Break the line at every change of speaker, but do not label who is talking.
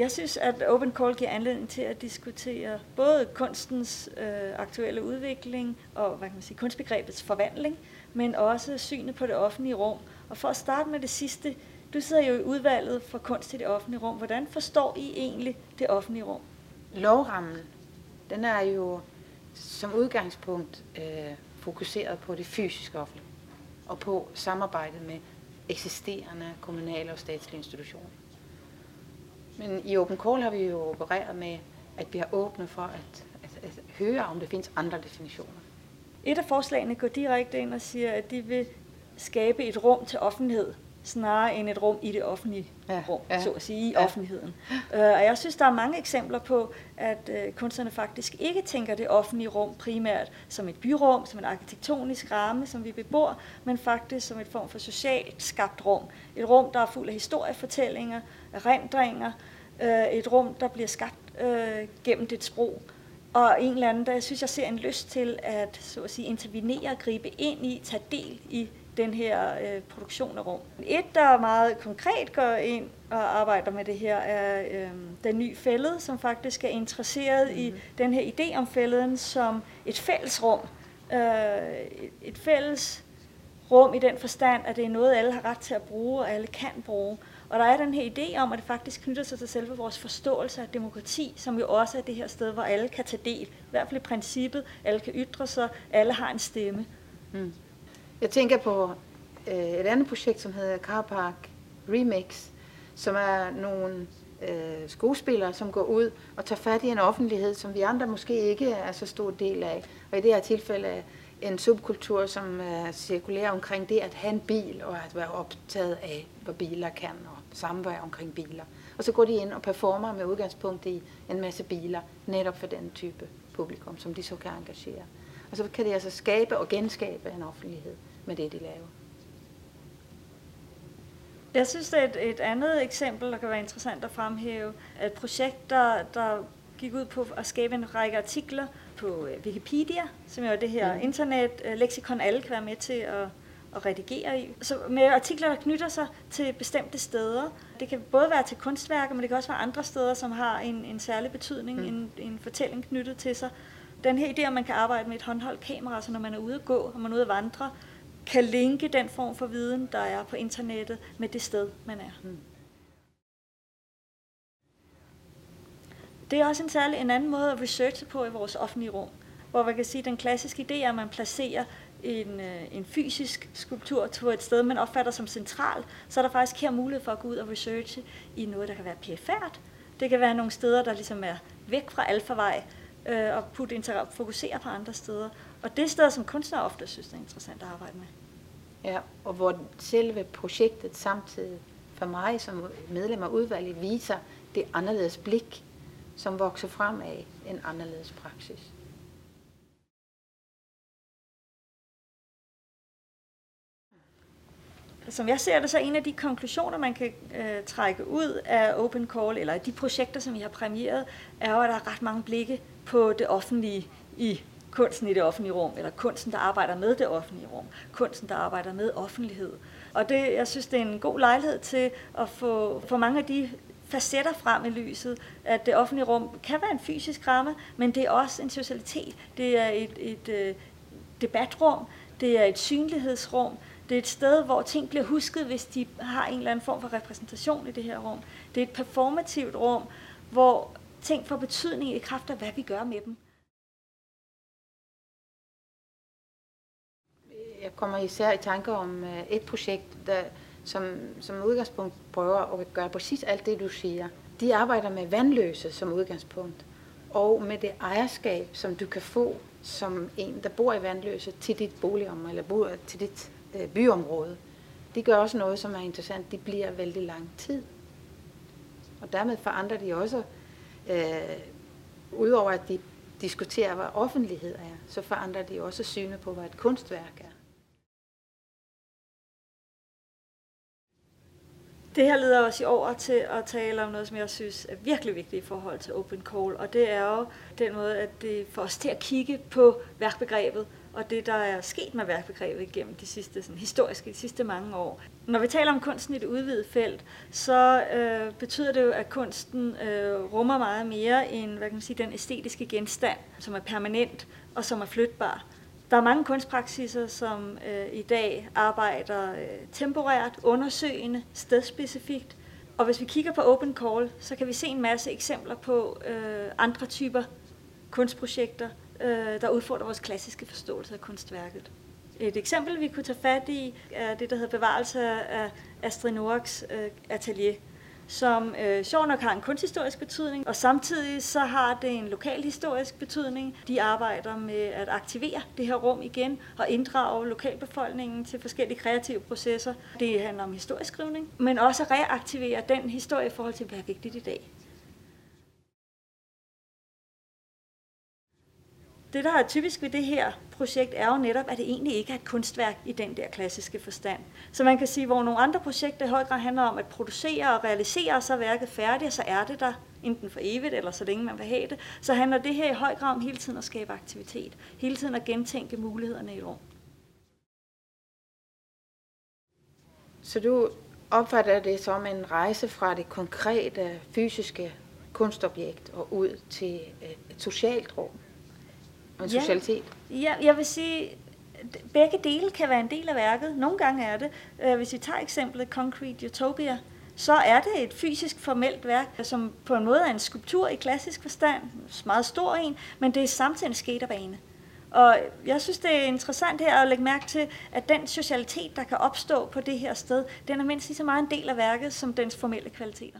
Jeg synes, at Open Call giver anledning til at diskutere både kunstens øh, aktuelle udvikling og hvad kan man sige, kunstbegrebets forvandling, men også synet på det offentlige rum. Og for at starte med det sidste, du sidder jo i udvalget for kunst i det offentlige rum. Hvordan forstår I egentlig det offentlige rum?
Lovrammen, den er jo som udgangspunkt øh, fokuseret på det fysiske offentlige og på samarbejdet med eksisterende kommunale og statslige institutioner. Men i Open Call har vi jo opereret med, at vi har åbnet for at, at, at høre, om der findes andre definitioner.
Et af forslagene går direkte ind og siger, at de vil skabe et rum til offentlighed, snarere end et rum i det offentlige ja, rum, ja, så at sige, i ja. offentligheden. Uh, og jeg synes, der er mange eksempler på, at uh, kunstnerne faktisk ikke tænker det offentlige rum primært som et byrum, som en arkitektonisk ramme, som vi bebor, men faktisk som et form for socialt skabt rum. Et rum, der er fuld af historiefortællinger, erindringer, uh, et rum, der bliver skabt uh, gennem det sprog. Og en eller anden, der jeg synes, jeg ser en lyst til at, så at sige, intervenere, gribe ind i, tage del i den her øh, produktion af rum. Et, der meget konkret går ind og arbejder med det her, er øh, den nye fællede, som faktisk er interesseret mm-hmm. i mhm. den her idé om fælleden som et fælles rum. Øh, et fælles rum i den forstand, at det er noget, alle har ret til at bruge, og alle kan bruge. Og der er den her idé om, at det faktisk knytter sig til selve vores forståelse af demokrati, som jo også er det her sted, hvor alle kan tage del. I hvert fald i princippet, alle kan ytre sig, alle har en stemme. Mm.
Jeg tænker på øh, et andet projekt, som hedder Car Park Remix, som er nogle øh, skuespillere, som går ud og tager fat i en offentlighed, som vi andre måske ikke er så stor del af. Og i det her tilfælde en subkultur, som øh, cirkulerer omkring det at have en bil og at være optaget af, hvad biler kan og samvær omkring biler. Og så går de ind og performer med udgangspunkt i en masse biler, netop for den type publikum, som de så kan engagere. Og så kan det altså skabe og genskabe en offentlighed med det, de laver.
Jeg synes, det er et, et andet eksempel, der kan være interessant at fremhæve. Et projekt, der, der gik ud på at skabe en række artikler på øh, Wikipedia, som jo er det her mm. internet-leksikon, alle kan være med til at, at redigere i. Så med artikler, der knytter sig til bestemte steder. Det kan både være til kunstværker, men det kan også være andre steder, som har en, en særlig betydning, mm. en, en fortælling knyttet til sig. Den her idé, at man kan arbejde med et håndholdt kamera, så når man er ude at gå, og man er ude at vandre, kan linke den form for viden, der er på internettet, med det sted, man er. Mm. Det er også en særlig en anden måde at researche på i vores offentlige rum, hvor man kan sige, at den klassiske idé er, at man placerer en, øh, en fysisk skulptur på et sted, man opfatter som central, så er der faktisk her mulighed for at gå ud og researche i noget, der kan være perifært. Det kan være nogle steder, der ligesom er væk fra alfavej, øh, og putte fokusere på andre steder. Og det er steder, som kunstnere ofte synes, er interessant at arbejde med.
Ja, og hvor selve projektet samtidig for mig som medlem af udvalget viser det anderledes blik, som vokser frem af en anderledes praksis.
Som jeg ser det, så er en af de konklusioner, man kan øh, trække ud af Open Call, eller de projekter, som vi har præmieret, er jo, at der er ret mange blikke på det offentlige i kunsten i det offentlige rum, eller kunsten, der arbejder med det offentlige rum, kunsten, der arbejder med offentlighed. Og det, jeg synes, det er en god lejlighed til at få, få mange af de facetter frem i lyset, at det offentlige rum kan være en fysisk ramme, men det er også en socialitet. Det er et, et, et debatrum, det er et synlighedsrum, det er et sted, hvor ting bliver husket, hvis de har en eller anden form for repræsentation i det her rum. Det er et performativt rum, hvor ting får betydning i kraft af, hvad vi gør med dem.
Jeg kommer især i tanke om øh, et projekt, der, som, som udgangspunkt prøver at gøre præcis alt det, du siger. De arbejder med vandløse som udgangspunkt, og med det ejerskab, som du kan få som en, der bor i vandløse, til dit boligområde, eller bor til dit øh, byområde. De gør også noget, som er interessant. De bliver vældig lang tid. Og dermed forandrer de også, øh, udover at de diskuterer, hvad offentlighed er, så forandrer de også synet på, hvad et kunstværk er.
Det her leder os i over til at tale om noget, som jeg synes er virkelig vigtigt i forhold til open call, og det er jo den måde, at det får os til at kigge på værkbegrebet og det, der er sket med værkbegrebet gennem de sidste, sådan, historiske, de sidste mange år. Når vi taler om kunsten i det udvidede felt, så øh, betyder det jo, at kunsten øh, rummer meget mere end hvad kan man sige, den æstetiske genstand, som er permanent og som er flytbar. Der er mange kunstpraksiser, som øh, i dag arbejder øh, temporært, undersøgende, stedspecifikt. Og hvis vi kigger på Open Call, så kan vi se en masse eksempler på øh, andre typer kunstprojekter, øh, der udfordrer vores klassiske forståelse af kunstværket. Et eksempel, vi kunne tage fat i, er det, der hedder bevarelse af Astrid Noraks øh, atelier, som øh, sjov nok har en kunsthistorisk betydning, og samtidig så har det en lokalhistorisk betydning. De arbejder med at aktivere det her rum igen og inddrage lokalbefolkningen til forskellige kreative processer. Det handler om historisk skrivning, men også reaktivere den historie i forhold til, hvad er vigtigt i dag. Det, der er typisk ved det her projekt, er jo netop, at det egentlig ikke er et kunstværk i den der klassiske forstand. Så man kan sige, hvor nogle andre projekter i høj grad handler om at producere og realisere, og så er værket færdigt, så er det der enten for evigt, eller så længe man vil have det, så handler det her i høj grad om hele tiden at skabe aktivitet. Hele tiden at gentænke mulighederne i rum.
Så du opfatter det som en rejse fra det konkrete fysiske kunstobjekt og ud til et socialt rum? Og en ja, socialitet?
Ja, jeg vil sige, begge dele kan være en del af værket. Nogle gange er det. Øh, hvis vi tager eksemplet Concrete Utopia, så er det et fysisk formelt værk, som på en måde er en skulptur i klassisk forstand, meget stor en, men det er samtidig en skaterbane. Og jeg synes, det er interessant her at lægge mærke til, at den socialitet, der kan opstå på det her sted, den er mindst lige så meget en del af værket som dens formelle kvaliteter.